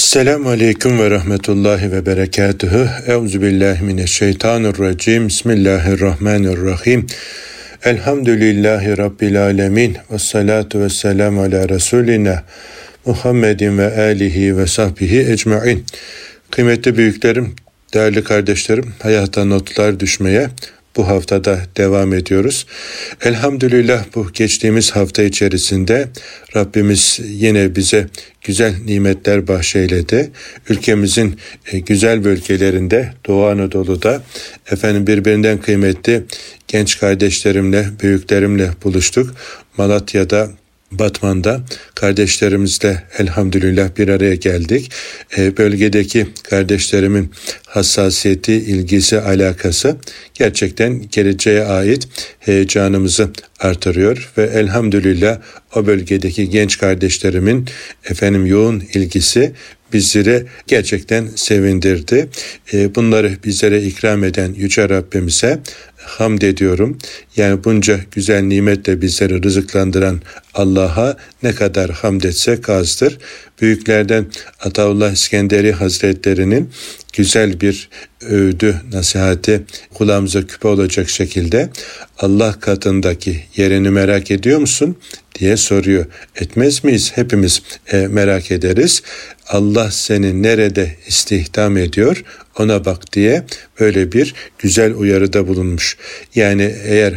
Selamun Aleyküm ve Rahmetullahi ve Berekatühü. Euzu billahi mineşşeytanirracim. Bismillahirrahmanirrahim. Elhamdülillahi Rabbil alemin. Ve salatu ve selamu ala Resulina Muhammedin ve alihi ve sahbihi ecmain. Kıymetli büyüklerim, değerli kardeşlerim, hayata notlar düşmeye bu haftada devam ediyoruz. Elhamdülillah bu geçtiğimiz hafta içerisinde Rabbimiz yine bize güzel nimetler bahşeyledi. Ülkemizin e, güzel bölgelerinde Doğu Anadolu'da efendim birbirinden kıymetli genç kardeşlerimle, büyüklerimle buluştuk. Malatya'da Batman'da kardeşlerimizle elhamdülillah bir araya geldik. E, bölgedeki kardeşlerimin hassasiyeti, ilgisi, alakası gerçekten geleceğe ait heyecanımızı artırıyor ve elhamdülillah o bölgedeki genç kardeşlerimin efendim yoğun ilgisi bizleri gerçekten sevindirdi. E, bunları bizlere ikram eden Yüce Rabbimize hamd ediyorum. Yani bunca güzel nimetle bizleri rızıklandıran Allah'a ne kadar hamd etsek azdır. Büyüklerden Ataullah İskenderi Hazretlerinin güzel bir öğüdü, nasihati kulağımıza küpe olacak şekilde Allah katındaki yerini merak ediyor musun diye soruyor. Etmez miyiz? Hepimiz e, merak ederiz. Allah seni nerede istihdam ediyor ona bak diye böyle bir güzel uyarıda bulunmuş. Yani eğer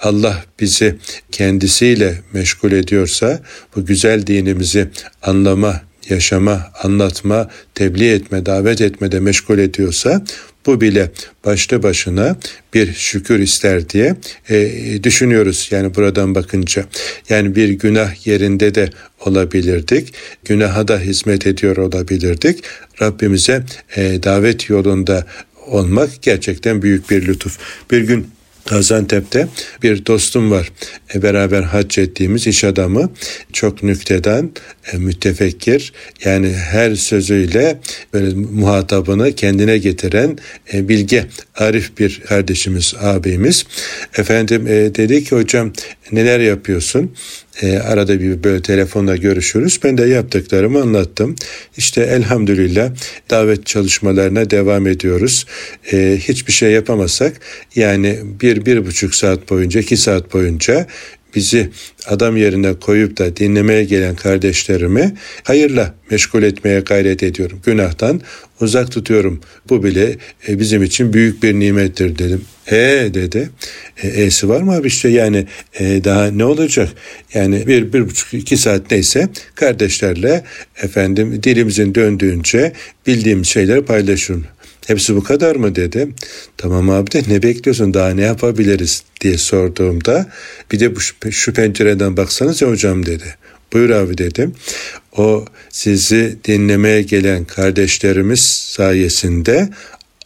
Allah bizi kendisiyle meşgul ediyorsa bu güzel dinimizi anlama, yaşama, anlatma, tebliğ etme, davet etmede meşgul ediyorsa bu bile başlı başına bir şükür ister diye e, düşünüyoruz yani buradan bakınca. Yani bir günah yerinde de olabilirdik. Günaha da hizmet ediyor olabilirdik. Rabbimize e, davet yolunda olmak gerçekten büyük bir lütuf. Bir gün Gaziantep'te bir dostum var. E, beraber hac ettiğimiz iş adamı. Çok nükteden, e, mütefekkir. Yani her sözüyle böyle muhatabını kendine getiren e, bilge, arif bir kardeşimiz, abimiz. Efendim e, dedi ki hocam neler yapıyorsun? E, arada bir böyle telefonla görüşürüz. Ben de yaptıklarımı anlattım. İşte elhamdülillah davet çalışmalarına devam ediyoruz. E, hiçbir şey yapamasak yani bir, bir buçuk saat boyunca, iki saat boyunca bizi adam yerine koyup da dinlemeye gelen kardeşlerimi hayırla meşgul etmeye gayret ediyorum. Günahtan uzak tutuyorum. Bu bile e, bizim için büyük bir nimettir dedim. E dedi. E, E'si var mı abi işte yani e, daha ne olacak? Yani bir, bir buçuk, iki saat neyse kardeşlerle efendim dilimizin döndüğünce bildiğim şeyleri paylaşıyorum. Hepsi bu kadar mı dedi. Tamam abi de ne bekliyorsun daha ne yapabiliriz diye sorduğumda bir de bu şu pencereden baksanız ya hocam dedi. Buyur abi dedim. O sizi dinlemeye gelen kardeşlerimiz sayesinde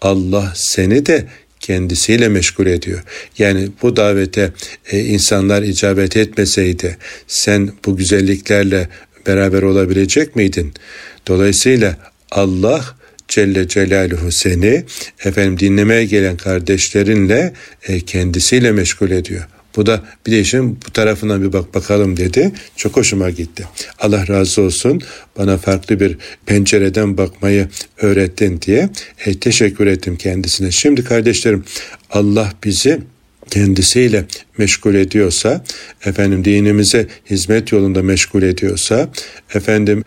Allah seni de kendisiyle meşgul ediyor. Yani bu davete e, insanlar icabet etmeseydi sen bu güzelliklerle beraber olabilecek miydin? Dolayısıyla Allah Celle Celaluhu seni efendim dinlemeye gelen kardeşlerinle e, kendisiyle meşgul ediyor. Bu da bir de işin bu tarafına bir bak bakalım dedi. Çok hoşuma gitti. Allah razı olsun bana farklı bir pencereden bakmayı öğrettin diye e, teşekkür ettim kendisine. Şimdi kardeşlerim Allah bizi kendisiyle meşgul ediyorsa, efendim dinimize hizmet yolunda meşgul ediyorsa, efendim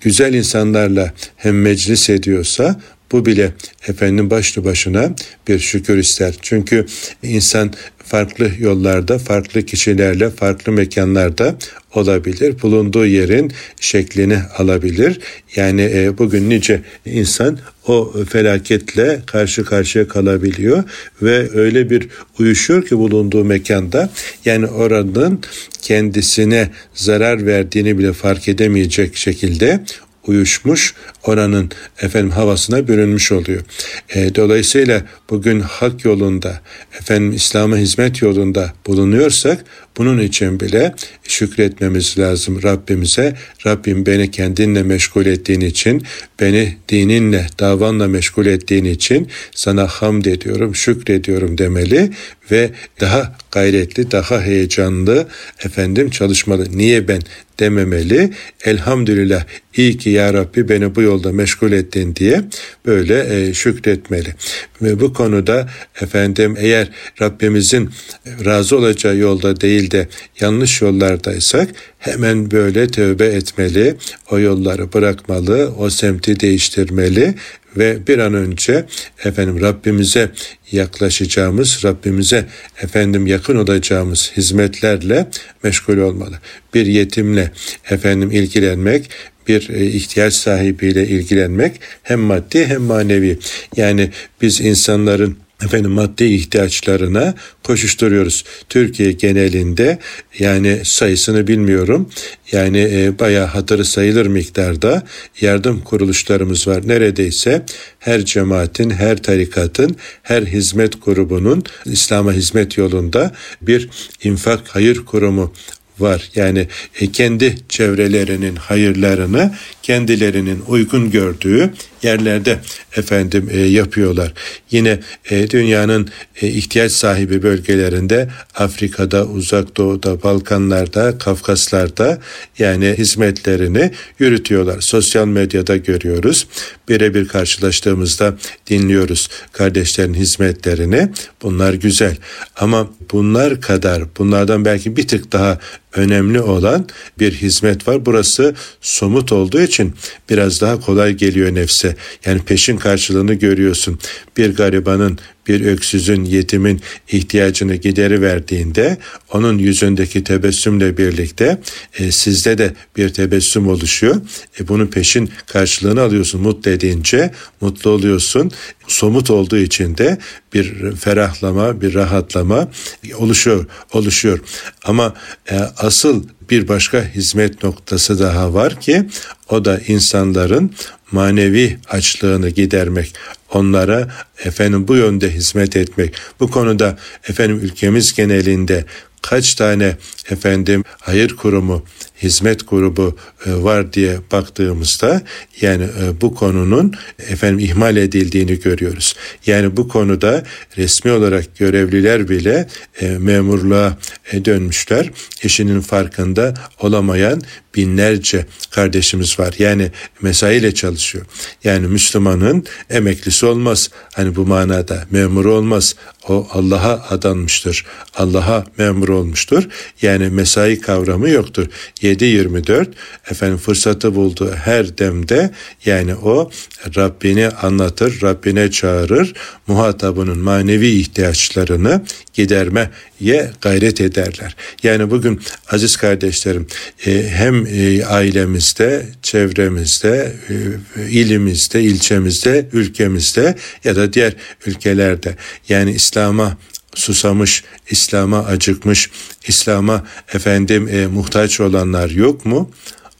güzel insanlarla hem meclis ediyorsa bu bile efendim başlı başına bir şükür ister. Çünkü insan farklı yollarda, farklı kişilerle, farklı mekanlarda olabilir. Bulunduğu yerin şeklini alabilir. Yani e, bugün nice insan o felaketle karşı karşıya kalabiliyor ve öyle bir uyuşuyor ki bulunduğu mekanda yani oranın kendisine zarar verdiğini bile fark edemeyecek şekilde uyuşmuş, oranın efendim havasına bürünmüş oluyor. E, dolayısıyla bugün hak yolunda, efendim İslam'a hizmet yolunda bulunuyorsak Bunun için bile şükretmemiz lazım Rabbimize. Rabbim beni kendinle meşgul ettiğin için, beni dininle, davanla meşgul ettiğin için sana hamd ediyorum, şükrediyorum demeli ve daha gayretli, daha heyecanlı efendim çalışmalı. Niye ben dememeli. Elhamdülillah iyi ki ya Rabbi beni bu yolda meşgul ettin diye böyle e, şükretmeli. Ve bu konuda efendim eğer Rabbimizin razı olacağı yolda değil de yanlış yollardaysak hemen böyle tövbe etmeli, o yolları bırakmalı, o semti değiştirmeli ve bir an önce efendim Rabbimize yaklaşacağımız, Rabbimize efendim yakın olacağımız hizmetlerle meşgul olmalı. Bir yetimle efendim ilgilenmek, bir e, ihtiyaç sahibiyle ilgilenmek hem maddi hem manevi. Yani biz insanların efendim maddi ihtiyaçlarına koşuşturuyoruz. Türkiye genelinde yani sayısını bilmiyorum. Yani e, bayağı hatırı sayılır miktarda yardım kuruluşlarımız var. Neredeyse her cemaatin, her tarikatın, her hizmet grubunun İslam'a hizmet yolunda bir infak hayır kurumu var. Yani e, kendi çevrelerinin hayırlarını kendilerinin uygun gördüğü yerlerde efendim e, yapıyorlar. Yine e, dünyanın e, ihtiyaç sahibi bölgelerinde Afrika'da, Uzak Doğu'da, Balkanlar'da, Kafkaslar'da yani hizmetlerini yürütüyorlar. Sosyal medyada görüyoruz. Birebir karşılaştığımızda dinliyoruz kardeşlerin hizmetlerini. Bunlar güzel. Ama bunlar kadar bunlardan belki bir tık daha önemli olan bir hizmet var. Burası somut olduğu için biraz daha kolay geliyor nefse. Yani peşin karşılığını görüyorsun. Bir garibanın bir öksüzün, yetimin ihtiyacını gideri verdiğinde onun yüzündeki tebessümle birlikte e, sizde de bir tebessüm oluşuyor. E, bunun peşin karşılığını alıyorsun. Mutlu edince mutlu oluyorsun. Somut olduğu için de bir ferahlama, bir rahatlama oluşuyor, oluşuyor. Ama e, asıl bir başka hizmet noktası daha var ki o da insanların manevi açlığını gidermek, onlara efendim bu yönde hizmet etmek. Bu konuda efendim ülkemiz genelinde kaç tane efendim hayır kurumu, hizmet grubu e, var diye baktığımızda yani e, bu konunun efendim ihmal edildiğini görüyoruz. Yani bu konuda resmi olarak görevliler bile e, memurluğa dönmüşler. İşinin farkında olamayan binlerce kardeşimiz var. Yani mesaiyle çalışıyor. Yani Müslümanın emeklisi olmaz. Hani bu manada memur olmaz. O Allah'a adanmıştır. Allah'a memur olmuştur. Yani mesai kavramı yoktur. 7-24 efendim fırsatı bulduğu her demde yani o Rabbini anlatır, Rabbine çağırır, muhatabının manevi ihtiyaçlarını gidermeye gayret ederler. Yani bugün aziz kardeşlerim e, hem e, ailemizde, çevremizde, e, ilimizde, ilçemizde, ülkemizde ya da diğer ülkelerde yani İslam'a susamış, İslam'a acıkmış, İslam'a efendim e, muhtaç olanlar yok mu?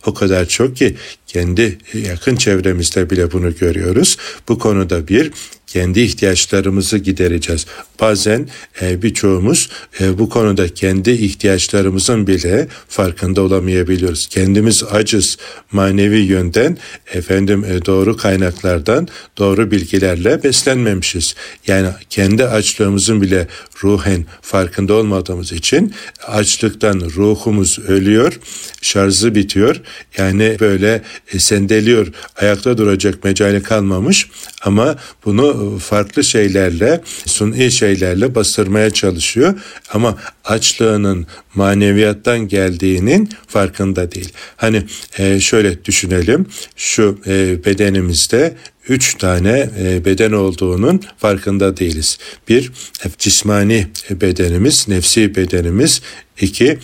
O kadar çok ki kendi yakın çevremizde bile bunu görüyoruz. Bu konuda bir kendi ihtiyaçlarımızı gidereceğiz. Bazen e, birçoğumuz e, bu konuda kendi ihtiyaçlarımızın bile farkında olamayabiliyoruz. Kendimiz acız manevi yönden efendim e, doğru kaynaklardan doğru bilgilerle beslenmemişiz. Yani kendi açlığımızın bile ruhen farkında olmadığımız için açlıktan ruhumuz ölüyor, şarjı bitiyor. Yani böyle e, sendeliyor, ayakta duracak mecali kalmamış ama bunu farklı şeylerle, suni şeylerle bastırmaya çalışıyor ama açlığının maneviyattan geldiğinin farkında değil. Hani e, şöyle düşünelim, şu e, bedenimizde üç tane e, beden olduğunun farkında değiliz. Bir, cismani bedenimiz, nefsi bedenimiz. iki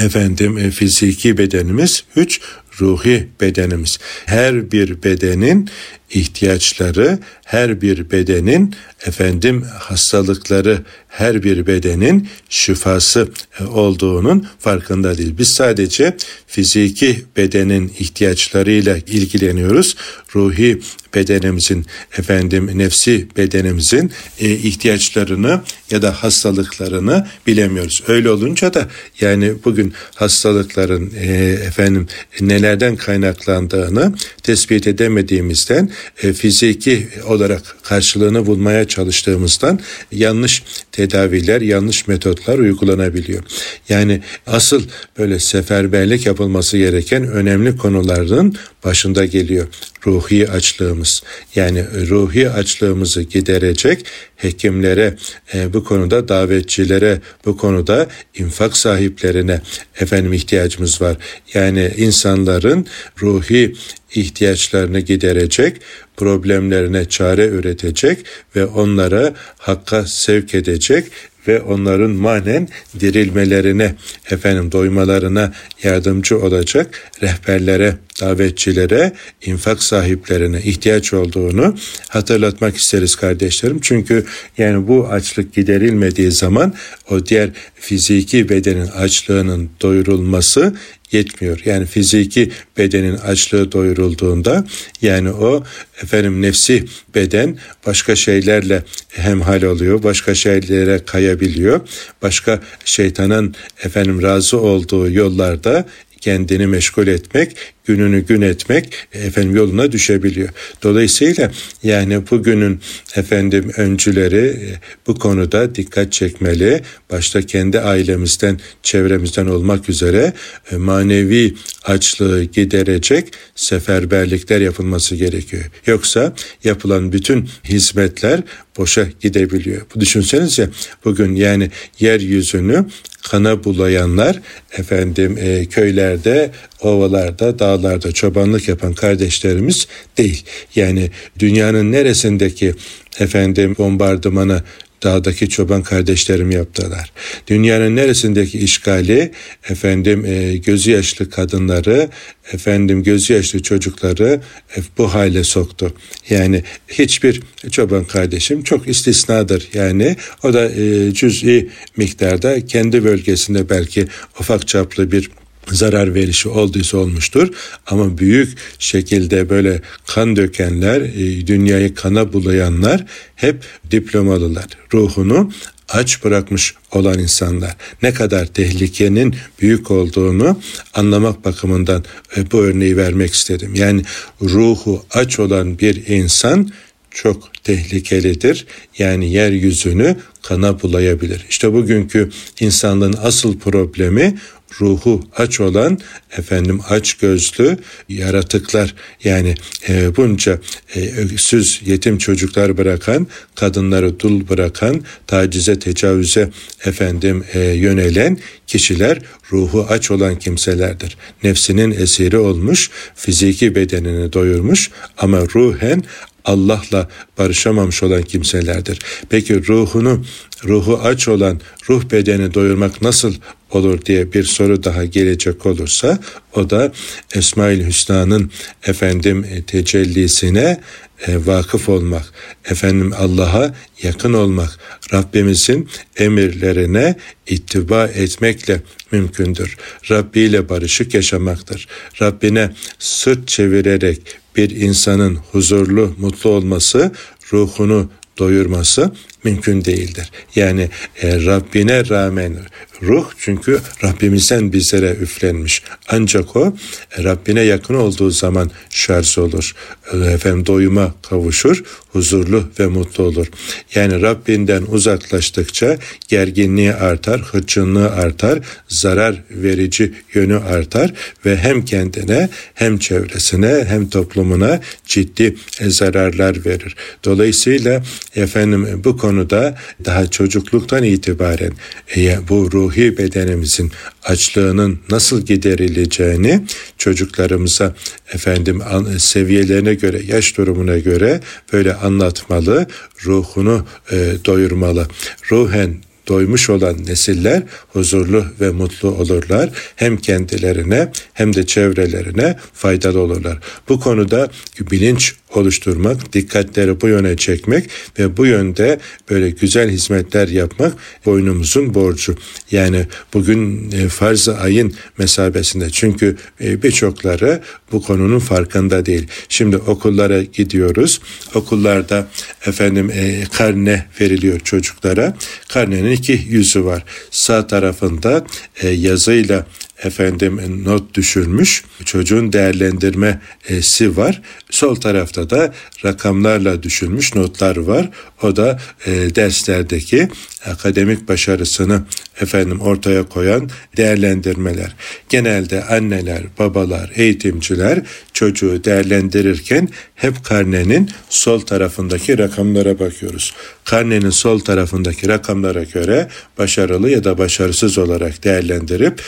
efendim fiziki bedenimiz. Üç, ruhi bedenimiz. Her bir bedenin ihtiyaçları her bir bedenin efendim hastalıkları her bir bedenin şifası e, olduğunun farkında değil. Biz sadece fiziki bedenin ihtiyaçlarıyla ilgileniyoruz. Ruhi bedenimizin efendim nefsi bedenimizin e, ihtiyaçlarını ya da hastalıklarını bilemiyoruz. Öyle olunca da yani bugün hastalıkların e, efendim nelerden kaynaklandığını tespit edemediğimizden e, fiziki olarak karşılığını bulmaya çalıştığımızdan yanlış tedaviler, yanlış metotlar uygulanabiliyor. Yani asıl böyle seferberlik yapılması gereken önemli konuların başında geliyor ruhi açlığımız. Yani ruhi açlığımızı giderecek hekimlere, e, bu konuda davetçilere, bu konuda infak sahiplerine efendim ihtiyacımız var. Yani insanların ruhi ihtiyaçlarını giderecek, problemlerine çare üretecek ve onlara hakka sevk edecek ve onların manen dirilmelerine, efendim doymalarına yardımcı olacak rehberlere, davetçilere, infak sahiplerine ihtiyaç olduğunu hatırlatmak isteriz kardeşlerim. Çünkü yani bu açlık giderilmediği zaman o diğer fiziki bedenin açlığının doyurulması yetmiyor. Yani fiziki bedenin açlığı doyurulduğunda yani o efendim nefsi beden başka şeylerle hemhal oluyor. Başka şeylere kayabiliyor. Başka şeytanın efendim razı olduğu yollarda kendini meşgul etmek, gününü gün etmek efendim yoluna düşebiliyor. Dolayısıyla yani bugünün efendim öncüleri e, bu konuda dikkat çekmeli. Başta kendi ailemizden, çevremizden olmak üzere e, manevi açlığı giderecek seferberlikler yapılması gerekiyor. Yoksa yapılan bütün hizmetler boşa gidebiliyor. Bu düşünsenize bugün yani yeryüzünü kana bulayanlar efendim e, köylerde, ovalarda, dağlarda çobanlık yapan kardeşlerimiz değil. Yani dünyanın neresindeki efendim bombardımanı dağdaki çoban kardeşlerim yaptılar. Dünyanın neresindeki işgali efendim e, gözü yaşlı kadınları efendim gözü yaşlı çocukları e, bu hale soktu. Yani hiçbir çoban kardeşim çok istisnadır. Yani o da e, cüz'i miktarda kendi bölgesinde belki ufak çaplı bir zarar verişi olduysa olmuştur. Ama büyük şekilde böyle kan dökenler, e, dünyayı kana bulayanlar hep diplomalılar. Ruhunu aç bırakmış olan insanlar ne kadar tehlikenin büyük olduğunu anlamak bakımından e, bu örneği vermek istedim. Yani ruhu aç olan bir insan çok tehlikelidir. Yani yeryüzünü kana bulayabilir. İşte bugünkü insanlığın asıl problemi ruhu aç olan efendim aç gözlü yaratıklar yani e, bunca e, öksüz yetim çocuklar bırakan kadınları dul bırakan tacize tecavüze efendim e, yönelen kişiler ruhu aç olan kimselerdir. Nefsinin esiri olmuş, fiziki bedenini doyurmuş ama ruhen Allah'la barışamamış olan kimselerdir. Peki ruhunu, ruhu aç olan ruh bedeni doyurmak nasıl olur diye bir soru daha gelecek olursa o da Esmaül Hüsna'nın efendim e, tecellisine e, vakıf olmak, efendim Allah'a yakın olmak, Rabbimizin emirlerine ittiba etmekle mümkündür. Rabbi ile barışık yaşamaktır. Rabbine sırt çevirerek bir insanın huzurlu, mutlu olması, ruhunu doyurması mümkün değildir. Yani e, Rabbine rağmen ruh çünkü Rabbimizden bizlere üflenmiş. Ancak o e, Rabbine yakın olduğu zaman şarj olur. E, efendim doyuma kavuşur, huzurlu ve mutlu olur. Yani Rabbinden uzaklaştıkça gerginliği artar, hırçınlığı artar, zarar verici yönü artar ve hem kendine hem çevresine hem toplumuna ciddi zararlar verir. Dolayısıyla efendim bu konuda daha çocukluktan itibaren e, bu ruhi bedenimizin açlığının nasıl giderileceğini çocuklarımıza efendim seviyelerine göre, yaş durumuna göre böyle anlatmalı, ruhunu e, doyurmalı. Ruhen doymuş olan nesiller huzurlu ve mutlu olurlar. Hem kendilerine hem de çevrelerine faydalı olurlar. Bu konuda bilinç oluşturmak, dikkatleri bu yöne çekmek ve bu yönde böyle güzel hizmetler yapmak boynumuzun borcu. Yani bugün e, farz-ı ayın mesabesinde çünkü e, birçokları bu konunun farkında değil. Şimdi okullara gidiyoruz. Okullarda efendim e, karne veriliyor çocuklara. Karnenin iki yüzü var. Sağ tarafında yazıyla efendim not düşürmüş. Çocuğun değerlendirmesi var. Sol tarafta da rakamlarla düşülmüş notlar var. O da e, derslerdeki akademik başarısını efendim ortaya koyan değerlendirmeler. Genelde anneler, babalar, eğitimciler çocuğu değerlendirirken hep karnenin sol tarafındaki rakamlara bakıyoruz. Karnenin sol tarafındaki rakamlara göre başarılı ya da başarısız olarak değerlendirip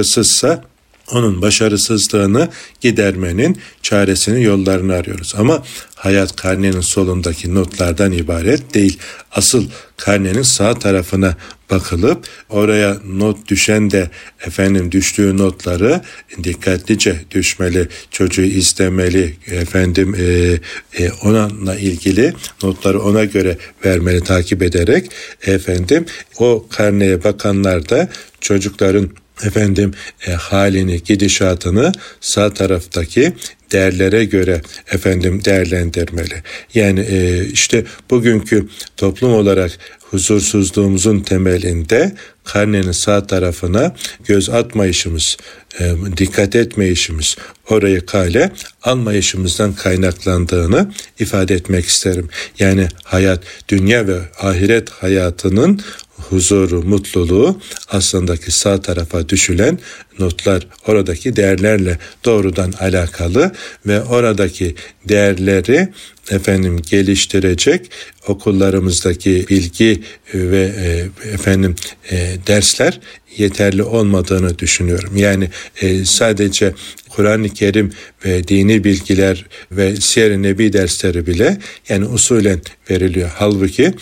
başarısızsa onun başarısızlığını gidermenin çaresini yollarını arıyoruz. Ama hayat karnenin solundaki notlardan ibaret değil. Asıl karnenin sağ tarafına bakılıp oraya not düşen de efendim düştüğü notları dikkatlice düşmeli, çocuğu izlemeli, efendim e, e, onunla ilgili notları ona göre vermeli takip ederek efendim o karneye bakanlar da çocukların efendim e, halini, gidişatını sağ taraftaki değerlere göre efendim değerlendirmeli. Yani e, işte bugünkü toplum olarak huzursuzluğumuzun temelinde karnenin sağ tarafına göz atmayışımız, e, dikkat etmeyişimiz, orayı kale almayışımızdan kaynaklandığını ifade etmek isterim. Yani hayat, dünya ve ahiret hayatının huzuru, mutluluğu aslındaki sağ tarafa düşülen notlar oradaki değerlerle doğrudan alakalı ve oradaki değerleri efendim geliştirecek okullarımızdaki bilgi ve e, efendim e, dersler yeterli olmadığını düşünüyorum. Yani e, sadece Kur'an-ı Kerim ve dini bilgiler ve siyer nebi dersleri bile yani usulen veriliyor. Halbuki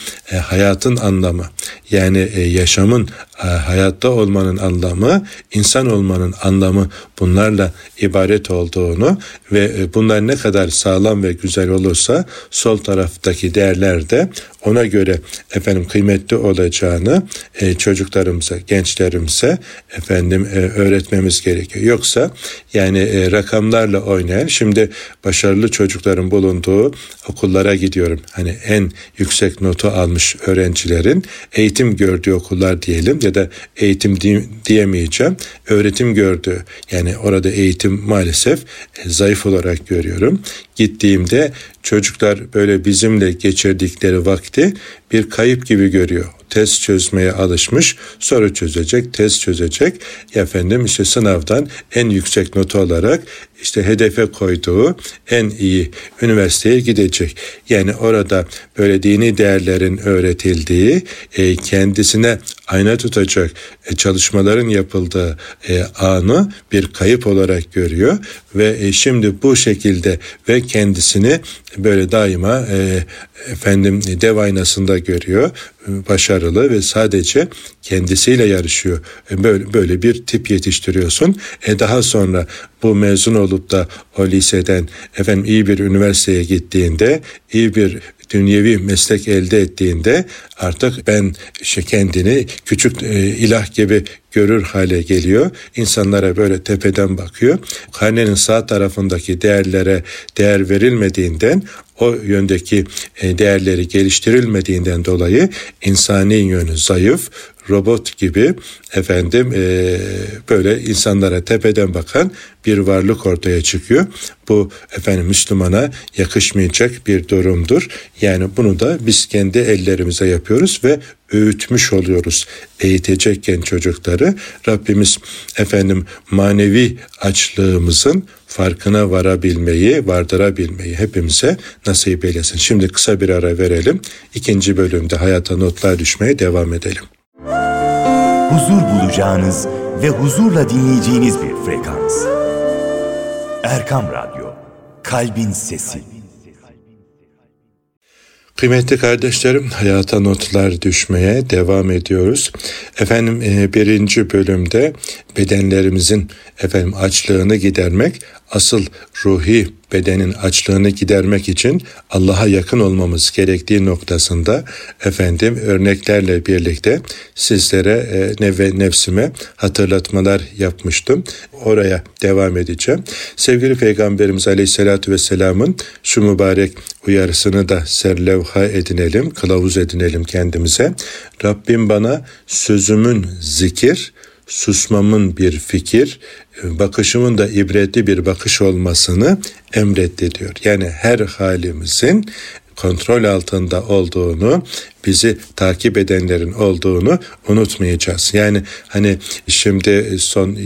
hayatın anlamı yani yaşamın hayatta olmanın anlamı, insan olmanın anlamı bunlarla ibaret olduğunu ve e, bunlar ne kadar sağlam ve güzel olursa sol taraftaki değerler de ona göre efendim kıymetli olacağını e, çocuklarımıza, gençlerimize efendim e, öğretmemiz gerekiyor. Yoksa yani e, rakamlarla oynayan şimdi başarılı çocukların bulunduğu okullara gidiyorum. Hani en yüksek notu almış öğrencilerin eğitim gördüğü okullar diyelim ya da eğitim diyemeyeceğim. Öğretim gördüğü yani orada eğitim maalesef e, zayıf olarak görüyorum. Gittiğimde çocuklar böyle bizimle geçirdikleri vakti bir kayıp gibi görüyor test çözmeye alışmış, soru çözecek, test çözecek. Efendim işte sınavdan en yüksek notu alarak işte hedefe koyduğu en iyi üniversiteye gidecek. Yani orada böyle dini değerlerin öğretildiği, e, kendisine ayna tutacak e, çalışmaların yapıldığı e, anı bir kayıp olarak görüyor ve şimdi bu şekilde ve kendisini böyle daima e, efendim dev aynasında görüyor başarılı ve sadece kendisiyle yarışıyor. E, böyle böyle bir tip yetiştiriyorsun. E daha sonra bu mezun olup da o liseden efendim iyi bir üniversiteye gittiğinde iyi bir dünyevi meslek elde ettiğinde artık ben işte kendini küçük e, ilah gibi görür hale geliyor. İnsanlara böyle tepeden bakıyor. Karnenin sağ tarafındaki değerlere değer verilmediğinden o yöndeki e, değerleri geliştirilmediğinden dolayı insani yönü zayıf, robot gibi efendim e, böyle insanlara tepeden bakan bir varlık ortaya çıkıyor. Bu efendim Müslümana yakışmayacak bir durumdur. Yani bunu da biz kendi ellerimize yapıyoruz ve öğütmüş oluyoruz eğitecekken çocukları. Rabbimiz efendim manevi açlığımızın farkına varabilmeyi, vardırabilmeyi hepimize nasip eylesin. Şimdi kısa bir ara verelim. İkinci bölümde hayata notlar düşmeye devam edelim. Huzur bulacağınız ve huzurla dinleyeceğiniz bir frekans. Erkam Radyo, Kalbin Sesi. Kıymetli kardeşlerim hayata notlar düşmeye devam ediyoruz. Efendim e, birinci bölümde bedenlerimizin efendim açlığını gidermek asıl ruhi bedenin açlığını gidermek için Allah'a yakın olmamız gerektiği noktasında efendim örneklerle birlikte sizlere e, ve nefsime hatırlatmalar yapmıştım. Oraya devam edeceğim. Sevgili Peygamberimiz Aleyhisselatü Vesselam'ın şu mübarek uyarısını da serlevha edinelim, kılavuz edinelim kendimize. Rabbim bana sözümün zikir, susmamın bir fikir, bakışımın da ibretli bir bakış olmasını emretti diyor. Yani her halimizin kontrol altında olduğunu, bizi takip edenlerin olduğunu unutmayacağız. Yani hani şimdi son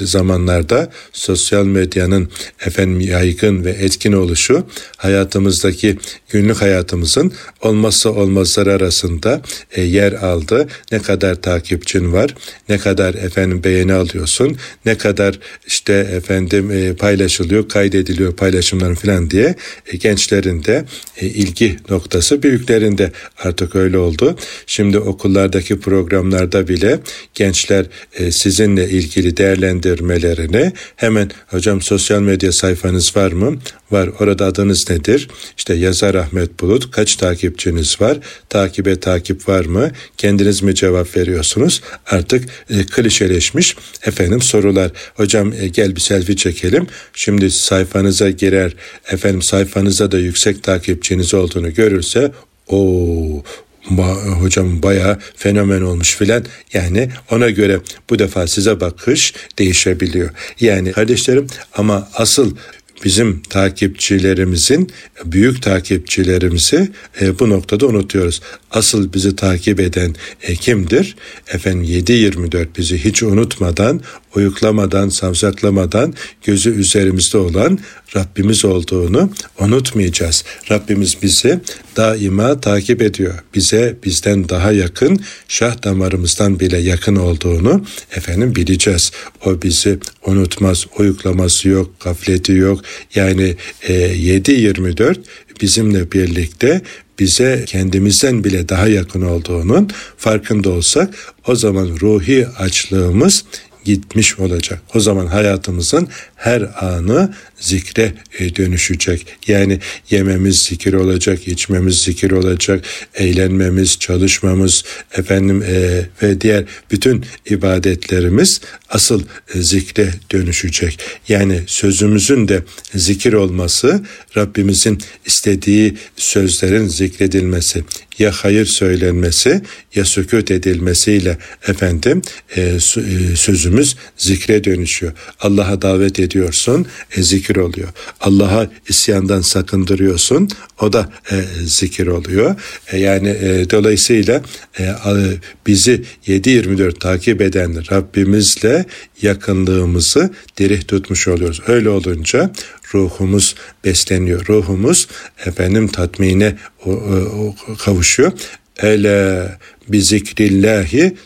zamanlarda sosyal medyanın efendim yaygın ve etkin oluşu hayatımızdaki günlük hayatımızın olmazsa olmazları arasında e, yer aldı. Ne kadar takipçin var, ne kadar efendim beğeni alıyorsun, ne kadar işte efendim e, paylaşılıyor, kaydediliyor paylaşımların falan diye e, gençlerin de e, ilgi noktası büyüklerinde artık öyle oldu. Şimdi okullardaki programlarda bile gençler e, sizinle ilgili değerlendirmelerini hemen hocam sosyal medya sayfanız var mı? Var. Orada adınız nedir? İşte yazar Ahmet Bulut. Kaç takipçiniz var? Takibe takip var mı? Kendiniz mi cevap veriyorsunuz? Artık e, klişeleşmiş efendim sorular. Hocam e, gel bir selfie çekelim. Şimdi sayfanıza girer. Efendim sayfanıza da yüksek takipçiniz olduğunu görürse o ba, hocam baya fenomen olmuş filan. Yani ona göre bu defa size bakış değişebiliyor. Yani kardeşlerim ama asıl bizim takipçilerimizin büyük takipçilerimizi e, bu noktada unutuyoruz. Asıl bizi takip eden e, kimdir? Efendim 7-24 bizi hiç unutmadan, uyuklamadan, savsaklamadan gözü üzerimizde olan Rabbimiz olduğunu unutmayacağız. Rabbimiz bizi daima takip ediyor. Bize bizden daha yakın, şah damarımızdan bile yakın olduğunu efendim bileceğiz. O bizi unutmaz, uyuklaması yok, gafleti yok. Yani e, 7-24 bizimle birlikte bize kendimizden bile daha yakın olduğunun farkında olsak o zaman ruhi açlığımız gitmiş olacak. O zaman hayatımızın her anı zikre e, dönüşecek. Yani yememiz zikir olacak, içmemiz zikir olacak, eğlenmemiz, çalışmamız efendim e, ve diğer bütün ibadetlerimiz asıl e, zikre dönüşecek. Yani sözümüzün de zikir olması Rabbimizin istediği sözlerin zikredilmesi ya hayır söylenmesi ya sükut edilmesiyle efendim e, e, sözümüz zikre dönüşüyor. Allah'a davet ediyorsun, e, zikir oluyor. Allah'a isyandan sakındırıyorsun, o da e, zikir oluyor. E, yani e, dolayısıyla e, bizi 7-24 takip eden Rabbimizle yakınlığımızı diri tutmuş oluyoruz. Öyle olunca ruhumuz besleniyor. Ruhumuz efendim tatmine o, o, kavuşuyor. Ele bi zikrillahi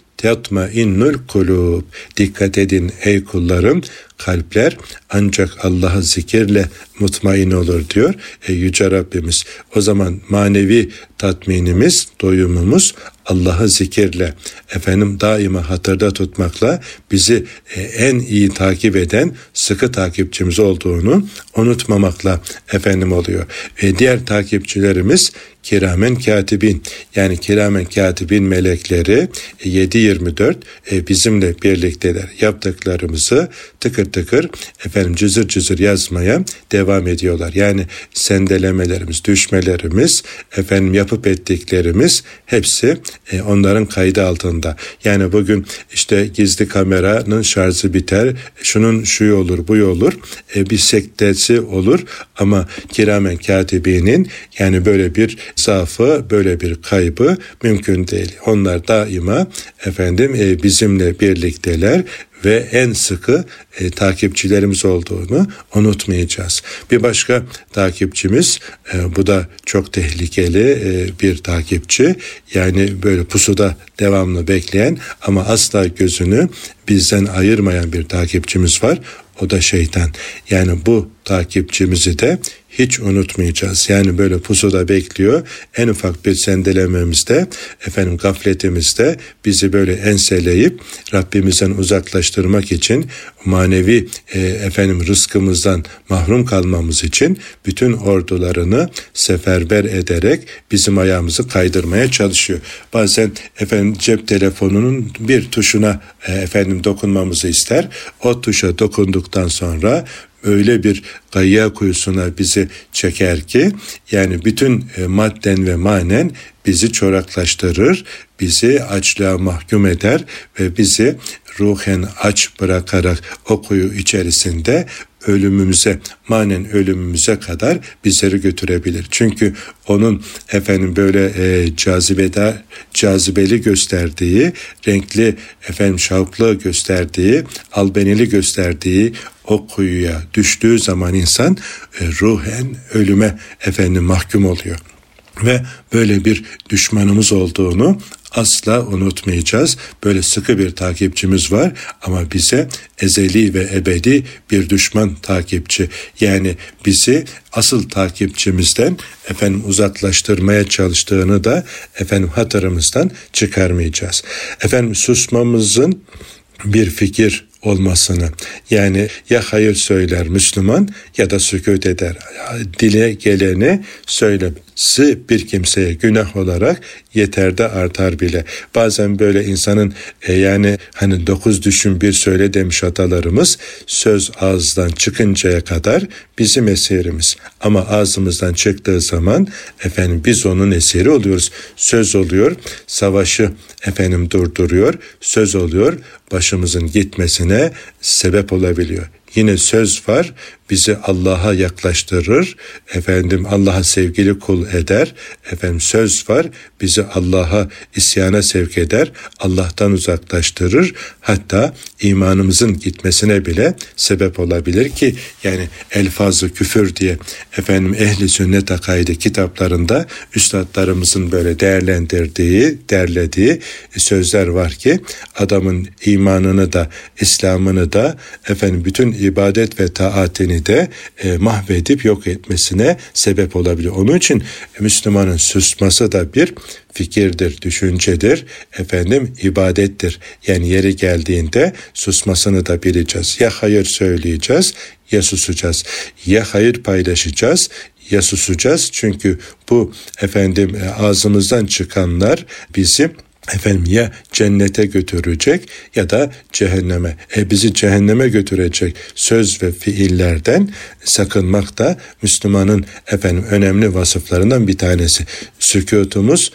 innul kulub. Dikkat edin ey kullarım kalpler ancak Allah'ı zikirle mutmain olur diyor e, Yüce Rabbimiz. O zaman manevi tatminimiz, doyumumuz Allah'ı zikirle, efendim daima hatırda tutmakla bizi e, en iyi takip eden sıkı takipçimiz olduğunu unutmamakla efendim oluyor. Ve diğer takipçilerimiz kiramen katibin yani kiramen katibin melekleri 7-24 e, bizimle birlikteler. Yaptıklarımızı tıkır tıkır efendim cızır cızır yazmaya devam ediyorlar. Yani sendelemelerimiz, düşmelerimiz, efendim yapıp ettiklerimiz hepsi e, onların kaydı altında. Yani bugün işte gizli kameranın şarjı biter, şunun şu olur, bu olur, e, bir sektesi olur ama kiramen katibinin yani böyle bir zaafı, böyle bir kaybı mümkün değil. Onlar daima efendim e, bizimle birlikteler ve en sıkı e, takipçilerimiz olduğunu unutmayacağız. Bir başka takipçimiz e, bu da çok tehlikeli e, bir takipçi. Yani böyle pusuda devamlı bekleyen ama asla gözünü bizden ayırmayan bir takipçimiz var. O da şeytan. Yani bu takipçimizi de hiç unutmayacağız. Yani böyle pusuda bekliyor. En ufak bir sendelememizde, efendim gafletimizde bizi böyle enseleyip Rabbimizden uzaklaştırmak için manevi e, efendim rızkımızdan mahrum kalmamız için bütün ordularını seferber ederek bizim ayağımızı kaydırmaya çalışıyor. Bazen efendim cep telefonunun bir tuşuna e, efendim dokunmamızı ister. O tuşa dokunduktan sonra öyle bir gayya kuyusuna bizi çeker ki yani bütün e, madden ve manen bizi çoraklaştırır, bizi açlığa mahkum eder ve bizi ruhen aç bırakarak o kuyu içerisinde ölümümüze, manen ölümümüze kadar bizleri götürebilir. Çünkü onun efendim böyle e, cazibede cazibeli gösterdiği, renkli efendim şavklı gösterdiği, albenili gösterdiği o kuyuya düştüğü zaman insan e, ruhen ölüme efendim mahkum oluyor ve böyle bir düşmanımız olduğunu asla unutmayacağız. Böyle sıkı bir takipçimiz var ama bize ezeli ve ebedi bir düşman takipçi. Yani bizi asıl takipçimizden efendim uzaklaştırmaya çalıştığını da efendim hatırımızdan çıkarmayacağız. Efendim susmamızın bir fikir olmasını yani ya hayır söyler Müslüman ya da sükut eder. Dile geleni söylemesi bir kimseye günah olarak yeter de artar bile. Bazen böyle insanın e, yani hani dokuz düşün bir söyle demiş atalarımız söz ağızdan çıkıncaya kadar bizim esirimiz. Ama ağzımızdan çıktığı zaman efendim biz onun esiri oluyoruz. Söz oluyor savaşı efendim durduruyor. Söz oluyor başımızın gitmesine sebep olabiliyor. Yine söz var bizi Allah'a yaklaştırır. Efendim Allah'a sevgili kul eder. Efendim söz var bizi Allah'a isyana sevk eder. Allah'tan uzaklaştırır. Hatta imanımızın gitmesine bile sebep olabilir ki yani elfazı küfür diye efendim ehli sünnet akaidi kitaplarında üstadlarımızın böyle değerlendirdiği, derlediği sözler var ki adamın imanını da İslam'ını da efendim bütün ibadet ve taatini de e, mahvedip yok etmesine sebep olabilir. Onun için Müslümanın susması da bir fikirdir, düşüncedir, efendim ibadettir. Yani yeri geldiğinde susmasını da bileceğiz. Ya hayır söyleyeceğiz ya susacağız. Ya hayır paylaşacağız ya susacağız. Çünkü bu efendim e, ağzımızdan çıkanlar bizim efendim ya cennete götürecek ya da cehenneme. E bizi cehenneme götürecek söz ve fiillerden sakınmak da Müslümanın efendim önemli vasıflarından bir tanesi. Sükutumuz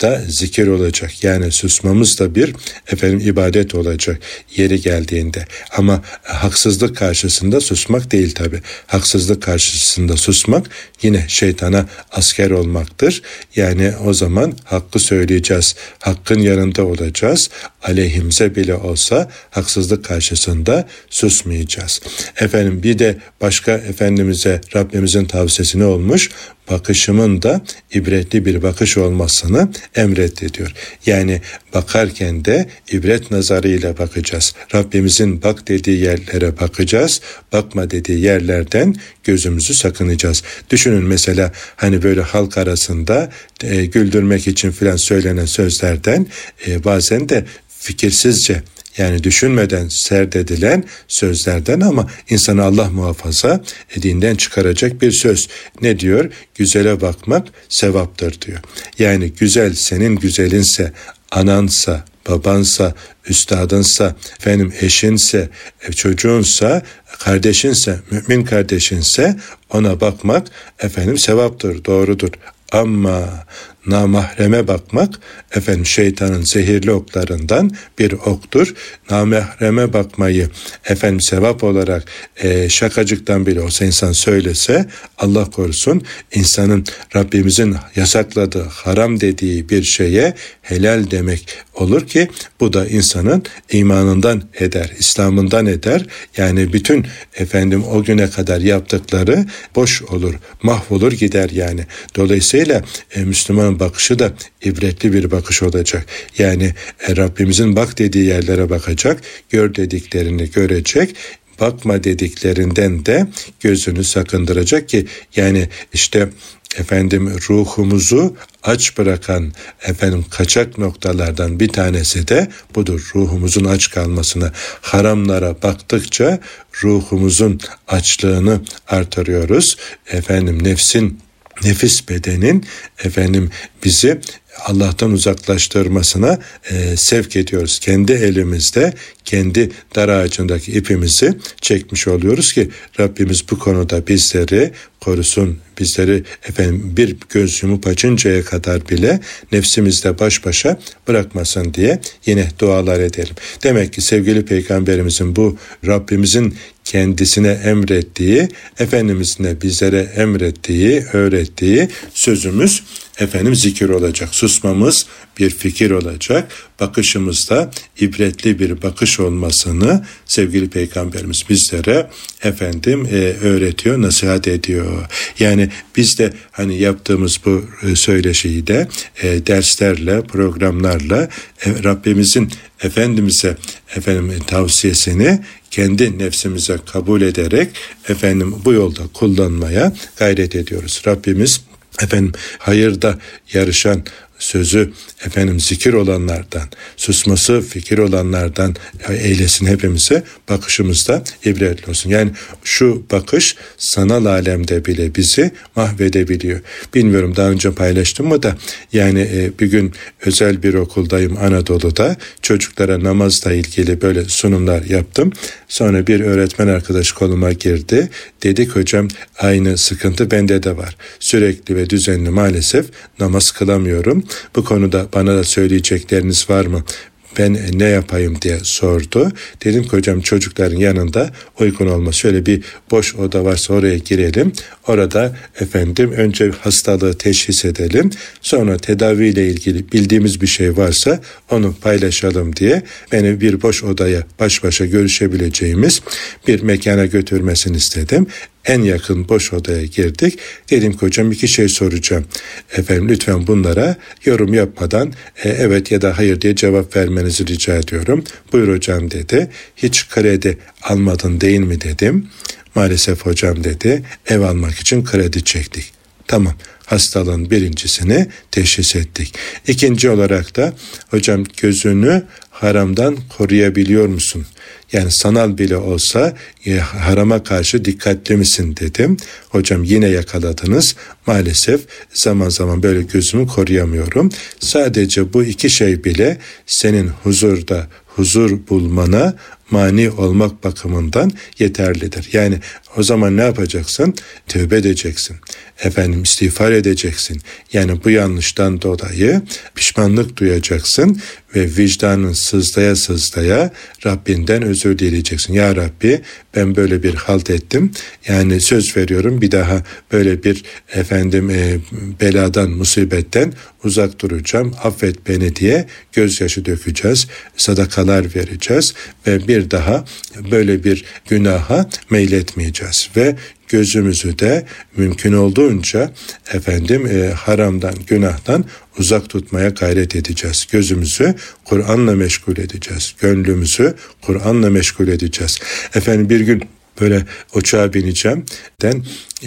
da zikir olacak. Yani susmamız da bir efendim ibadet olacak yeri geldiğinde. Ama haksızlık karşısında susmak değil tabi. Haksızlık karşısında susmak yine şeytana asker olmaktır. Yani o zaman hakkı söyleyeceğiz. Hakkın yanında olacağız. Aleyhimize bile olsa haksızlık karşısında susmayacağız. Efendim bir de başka Efendimiz'e Rabbimizin tavsiyesi ne olmuş? Bakışımın da ibretli bir bakış olmasını emretti diyor. Yani bakarken de ibret nazarıyla bakacağız. Rabbimizin bak dediği yerlere bakacağız. Bakma dediği yerlerden gözümüzü sakınacağız. Düşünün mesela hani böyle halk arasında e, güldürmek için filan söylenen sözlerden e, bazen de fikirsizce yani düşünmeden serdedilen sözlerden ama insanı Allah muhafaza edinden çıkaracak bir söz. Ne diyor? Güzele bakmak sevaptır diyor. Yani güzel senin güzelinse, anansa, babansa, üstadınsa, efendim eşinse, e, çocuğunsa, kardeşinse, mümin kardeşinse ona bakmak efendim sevaptır, doğrudur. Ama namahreme bakmak efendim şeytanın zehirli oklarından bir oktur. Namahreme bakmayı efendim sevap olarak e, şakacıktan bile olsa insan söylese Allah korusun insanın Rabbimizin yasakladığı haram dediği bir şeye helal demek olur ki bu da insanın imanından eder, İslam'ından eder. Yani bütün efendim o güne kadar yaptıkları boş olur, mahvolur gider yani. Dolayısıyla e, Müslüman bakışı da ibretli bir bakış olacak. Yani e, Rabbimizin bak dediği yerlere bakacak, gör dediklerini görecek, bakma dediklerinden de gözünü sakındıracak ki yani işte efendim ruhumuzu aç bırakan efendim kaçak noktalardan bir tanesi de budur. Ruhumuzun aç kalmasını haramlara baktıkça ruhumuzun açlığını artırıyoruz. Efendim nefsin nefis bedenin efendim bizi Allah'tan uzaklaştırmasına e, sevk ediyoruz. Kendi elimizde kendi dar ağacındaki ipimizi çekmiş oluyoruz ki Rabbimiz bu konuda bizleri korusun. Bizleri efendim bir göz yumup açıncaya kadar bile nefsimizle baş başa bırakmasın diye yine dualar edelim. Demek ki sevgili peygamberimizin bu Rabbimizin kendisine emrettiği, Efendimizin de bizlere emrettiği, öğrettiği sözümüz efendim zikir olacak. Susmamız bir fikir olacak. Bakışımızda ibretli bir bakış olmasını sevgili peygamberimiz bizlere efendim e, öğretiyor, nasihat ediyor. Yani biz de hani yaptığımız bu e, söyleşiyi de e, derslerle, programlarla e, Rabbimizin Efendimiz'e efendim tavsiyesini kendi nefsimize kabul ederek efendim bu yolda kullanmaya gayret ediyoruz. Rabbimiz efendim hayırda yarışan sözü efendim zikir olanlardan, susması fikir olanlardan eylesin hepimize bakışımızda ibretli olsun. Yani şu bakış sanal alemde bile bizi mahvedebiliyor. Bilmiyorum daha önce paylaştım mı da yani e, bir gün özel bir okuldayım Anadolu'da çocuklara namazla ilgili böyle sunumlar yaptım. Sonra bir öğretmen arkadaş koluma girdi. Dedik hocam aynı sıkıntı bende de var. Sürekli ve düzenli maalesef namaz kılamıyorum. Bu konuda bana da söyleyecekleriniz var mı? ben ne yapayım diye sordu. Dedim ki hocam çocukların yanında uygun olmaz. Şöyle bir boş oda varsa oraya girelim. Orada efendim önce hastalığı teşhis edelim. Sonra tedaviyle ilgili bildiğimiz bir şey varsa onu paylaşalım diye beni bir boş odaya baş başa görüşebileceğimiz bir mekana götürmesini istedim en yakın boş odaya girdik. Dedim ki hocam iki şey soracağım. Efendim lütfen bunlara yorum yapmadan e, evet ya da hayır diye cevap vermenizi rica ediyorum. Buyur hocam dedi. Hiç kredi almadın değil mi dedim. Maalesef hocam dedi. Ev almak için kredi çektik. Tamam hastalığın birincisini teşhis ettik. İkinci olarak da hocam gözünü haramdan koruyabiliyor musun? Yani sanal bile olsa e, harama karşı dikkatli misin dedim. Hocam yine yakaladınız. Maalesef zaman zaman böyle gözümü koruyamıyorum. Sadece bu iki şey bile senin huzurda huzur bulmana mani olmak bakımından yeterlidir. Yani o zaman ne yapacaksın? Tövbe edeceksin. Efendim istiğfar edeceksin. Yani bu yanlıştan dolayı pişmanlık duyacaksın ve vicdanın sızlaya sızlaya Rabbinden özür dileyeceksin. Ya Rabbi ben böyle bir halt ettim. Yani söz veriyorum bir daha böyle bir efendim e, beladan, musibetten uzak duracağım. Affet beni diye gözyaşı dökeceğiz. Sadakalar vereceğiz ve bir daha böyle bir günaha meyletmeyeceğiz ve gözümüzü de mümkün olduğunca efendim e, haramdan, günahtan uzak tutmaya gayret edeceğiz. Gözümüzü Kur'an'la meşgul edeceğiz. Gönlümüzü Kur'an'la meşgul edeceğiz. Efendim bir gün böyle uçağa bineceğim. Den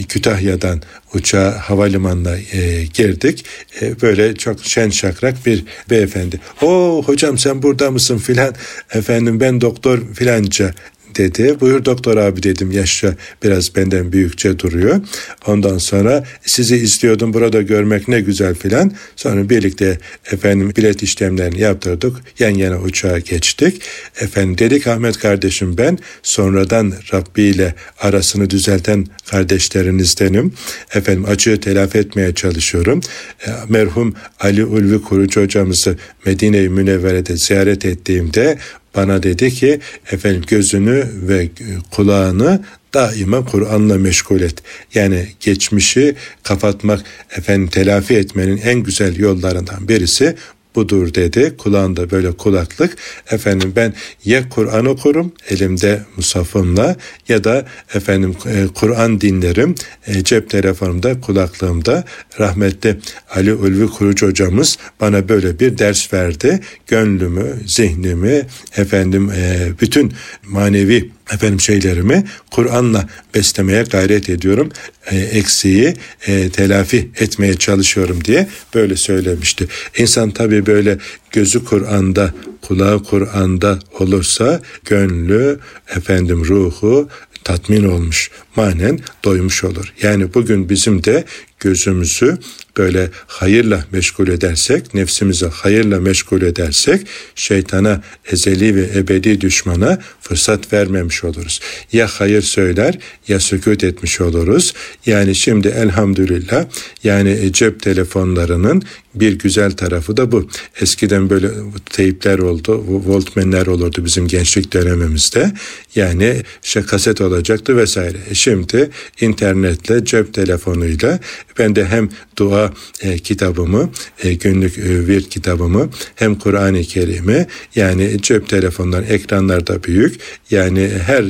Kütahya'dan uçağa havalimanına e, girdik. E, böyle çok şen şakrak bir beyefendi. O hocam sen burada mısın filan. Efendim ben doktor filanca dedi. Buyur doktor abi dedim yaşça biraz benden büyükçe duruyor. Ondan sonra sizi istiyordum burada görmek ne güzel filan. Sonra birlikte efendim bilet işlemlerini yaptırdık. Yan yana uçağa geçtik. Efendim dedik Ahmet kardeşim ben sonradan Rabbi ile arasını düzelten kardeşlerinizdenim. Efendim açığı telafi etmeye çalışıyorum. E, merhum Ali Ulvi Kurucu hocamızı Medine-i Münevvere'de ziyaret ettiğimde bana dedi ki efendim gözünü ve kulağını daima Kur'an'la meşgul et. Yani geçmişi kapatmak, efendim telafi etmenin en güzel yollarından birisi budur dedi. Kulağında böyle kulaklık. Efendim ben ya Kur'an okurum elimde musafımla ya da efendim e, Kur'an dinlerim e, cep telefonumda kulaklığımda. Rahmetli Ali Ulvi Kurucu hocamız bana böyle bir ders verdi. Gönlümü, zihnimi efendim e, bütün manevi efendim şeylerimi Kur'an'la beslemeye gayret ediyorum. E, eksiği e, telafi etmeye çalışıyorum diye böyle söylemişti. İnsan tabii böyle gözü Kur'an'da, kulağı Kur'an'da olursa gönlü, efendim ruhu tatmin olmuş, manen doymuş olur. Yani bugün bizim de gözümüzü böyle hayırla meşgul edersek, nefsimizi hayırla meşgul edersek şeytana ezeli ve ebedi düşmana fırsat vermemiş oluruz. Ya hayır söyler ya sükut etmiş oluruz. Yani şimdi elhamdülillah yani cep telefonlarının bir güzel tarafı da bu. Eskiden böyle teypler oldu, voltmenler olurdu bizim gençlik dönemimizde. Yani işte kaset olacaktı vesaire. E şimdi internetle, cep telefonuyla ben de hem dua e, kitabımı, e, günlük e, vir kitabımı, hem Kur'an-ı Kerim'i yani cep telefonları ekranlarda büyük. Yani her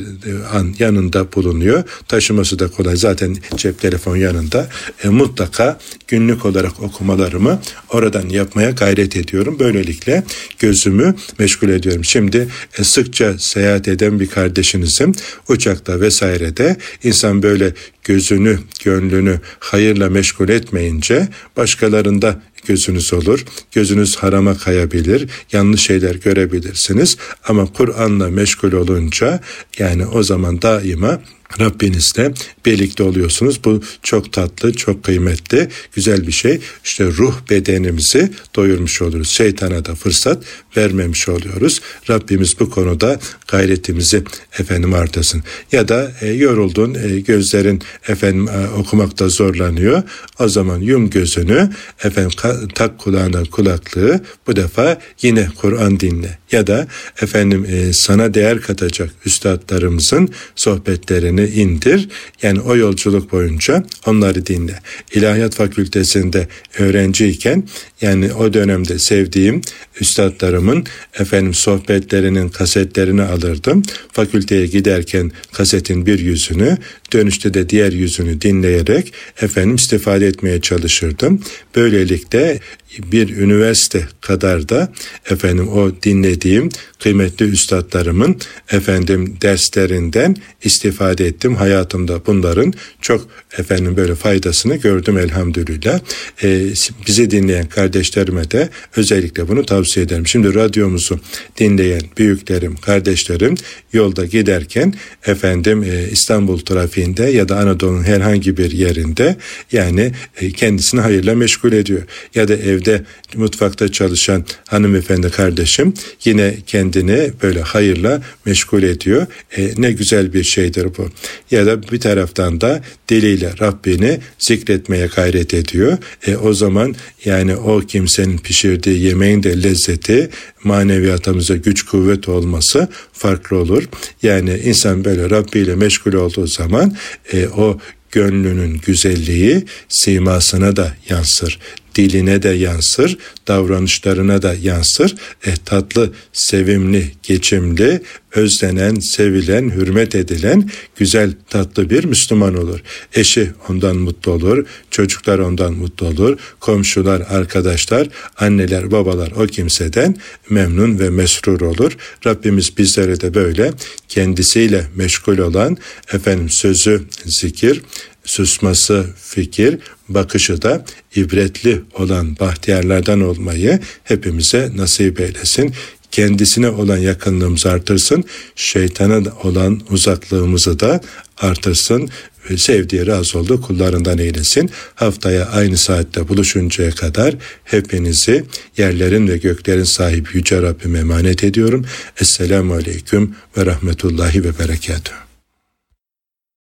an yanında bulunuyor. Taşıması da kolay. Zaten cep telefon yanında. E, mutlaka günlük olarak okumalarımı oradan yapmaya gayret ediyorum. Böylelikle gözümü meşgul ediyorum. Şimdi e, sıkça seyahat eden bir kardeşinizim uçakta vesairede insan böyle gözünü, gönlünü hayırla meşgul etmeyince başkalarında gözünüz olur. Gözünüz harama kayabilir. Yanlış şeyler görebilirsiniz. Ama Kur'an'la meşgul olunca yani o zaman daima Rabbinizle birlikte oluyorsunuz. Bu çok tatlı, çok kıymetli, güzel bir şey. İşte ruh bedenimizi doyurmuş oluruz. Şeytana da fırsat vermemiş oluyoruz. Rabbimiz bu konuda gayretimizi efendim artırsın. Ya da e, yoruldun, e, gözlerin efendim e, okumakta zorlanıyor. O zaman yum gözünü, efendim tak kulağına kulaklığı. Bu defa yine Kur'an dinle. Ya da efendim e, sana değer katacak üstadlarımızın sohbetlerini indir. Yani o yolculuk boyunca onları dinle. İlahiyat Fakültesinde öğrenciyken yani o dönemde sevdiğim üstadlarımın efendim sohbetlerinin kasetlerini alırdım. Fakülteye giderken kasetin bir yüzünü dönüşte de diğer yüzünü dinleyerek efendim istifade etmeye çalışırdım. Böylelikle bir üniversite kadar da efendim o dinlediğim kıymetli üstadlarımın efendim derslerinden istifade ettim. Hayatımda bunların çok efendim böyle faydasını gördüm elhamdülillah. Ee, bizi dinleyen kardeşlerime de özellikle bunu tavsiye ederim. Şimdi radyomuzu dinleyen büyüklerim, kardeşlerim yolda giderken efendim e, İstanbul trafiğinde ya da Anadolu'nun herhangi bir yerinde yani e, kendisini hayırla meşgul ediyor. Ya da evde mutfakta çalışan hanımefendi kardeşim yine kendini böyle hayırla meşgul ediyor. E, ne güzel bir şeydir bu. Ya da bir taraftan da diliyle Rabbini zikretmeye gayret ediyor. E, o zaman yani o kimsenin pişirdiği yemeğin de lezzeti maneviyatımıza güç kuvvet olması farklı olur. Yani insan böyle Rabbi ile meşgul olduğu zaman e, o gönlünün güzelliği simasına da yansır diline de yansır, davranışlarına da yansır. E, tatlı, sevimli, geçimli, özlenen, sevilen, hürmet edilen güzel, tatlı bir Müslüman olur. Eşi ondan mutlu olur, çocuklar ondan mutlu olur, komşular, arkadaşlar, anneler, babalar o kimseden memnun ve mesrur olur. Rabbimiz bizlere de böyle kendisiyle meşgul olan efendim sözü zikir, susması fikir, bakışı da ibretli olan bahtiyarlardan olmayı hepimize nasip eylesin. Kendisine olan yakınlığımızı artırsın, şeytana olan uzaklığımızı da artırsın ve sevdiği razı olduğu kullarından eylesin. Haftaya aynı saatte buluşuncaya kadar hepinizi yerlerin ve göklerin sahibi Yüce Rabbime emanet ediyorum. Esselamu Aleyküm ve Rahmetullahi ve Berekatuhu.